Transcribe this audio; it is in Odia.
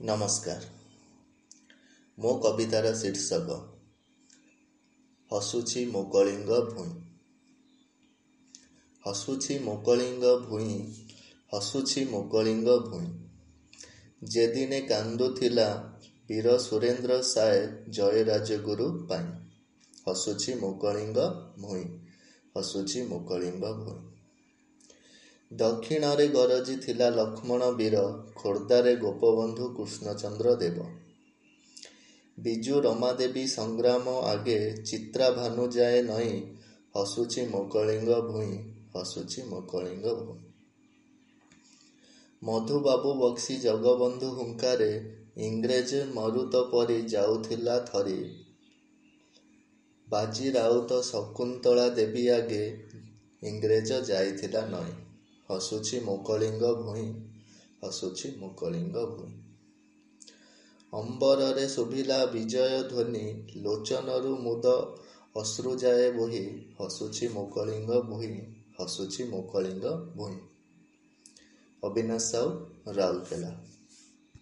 ନମସ୍କାର ମୋ କବିତାର ଶୀର୍ଷକ ହସୁଛି ମୋ କଳିଙ୍ଗ ଭୂଇଁ। ହସୁଛି ମୋ କଳିଙ୍ଗ ଭୂଇଁ ହସୁଛି ମୋ କଳିଙ୍ଗ ଭୂଇଁ। ଯେଦିନେ କାନ୍ଦୁଥିଲା ବୀର ସୁରେନ୍ଦ୍ର ସାଏ ଜୟ ରାଜଗୁରୁ ପାଇଁ। ହସୁଛି ମୋ କଳିଙ୍ଗ ଭୂଇଁ ହସୁଛି ମୋ କଳିଙ୍ଗ ଭୂଇଁ। ଦକ୍ଷିଣରେ ଗରଜିଥିଲା ଲକ୍ଷ୍ମଣ ବୀର ଖୋର୍ଦ୍ଧାରେ ଗୋପବନ୍ଧୁ କୃଷ୍ଣଚନ୍ଦ୍ର ଦେବ। ବିଜୁ ରମାଦେବୀ ସଂଗ୍ରାମ ଆଗେ ଚିତ୍ରାଭାନୁ ଯାଏ ନଈ ହସୁଛି ମୋ କଳିଙ୍ଗ ଭୂଇଁ ହସୁଛି ମୋ କଳିଙ୍ଗ ଭୂଇଁ। ମଧୁବାବୁ ବକ୍ସି ଜଗବନ୍ଧୁ ହୁଙ୍କାରେ ଇଂରେଜ ମରୁତ ପରି ଯାଉଥିଲା ଥରି। ବାଜି ରାଉତ ଶକୁନ୍ତଳା ଦେବୀ ଆଗେ ଇଂରେଜ ଯାଇଥିଲା ନଈ ହସୁଛି ମୋ କଳିଙ୍ଗ ଭୂଇଁ ହସୁଛି ମୋ କଳିଙ୍ଗ ଭୂଇଁ। ଅମ୍ବରରେ ଶୁଭିଲା ବିଜୟ ଧ୍ୱନି ଲୋଚନରୁ ମୁଦ ଅଶ୍ରୁ ଯାଏ ବୋହି ହସୁଛି ମୋ କଳିଙ୍ଗ ଭୂଇଁ ହସୁଛି ମୋ କଳିଙ୍ଗ ଭୂଇଁ। ଅବିନାଶ ସାହୁ ରାଉରକେଲା।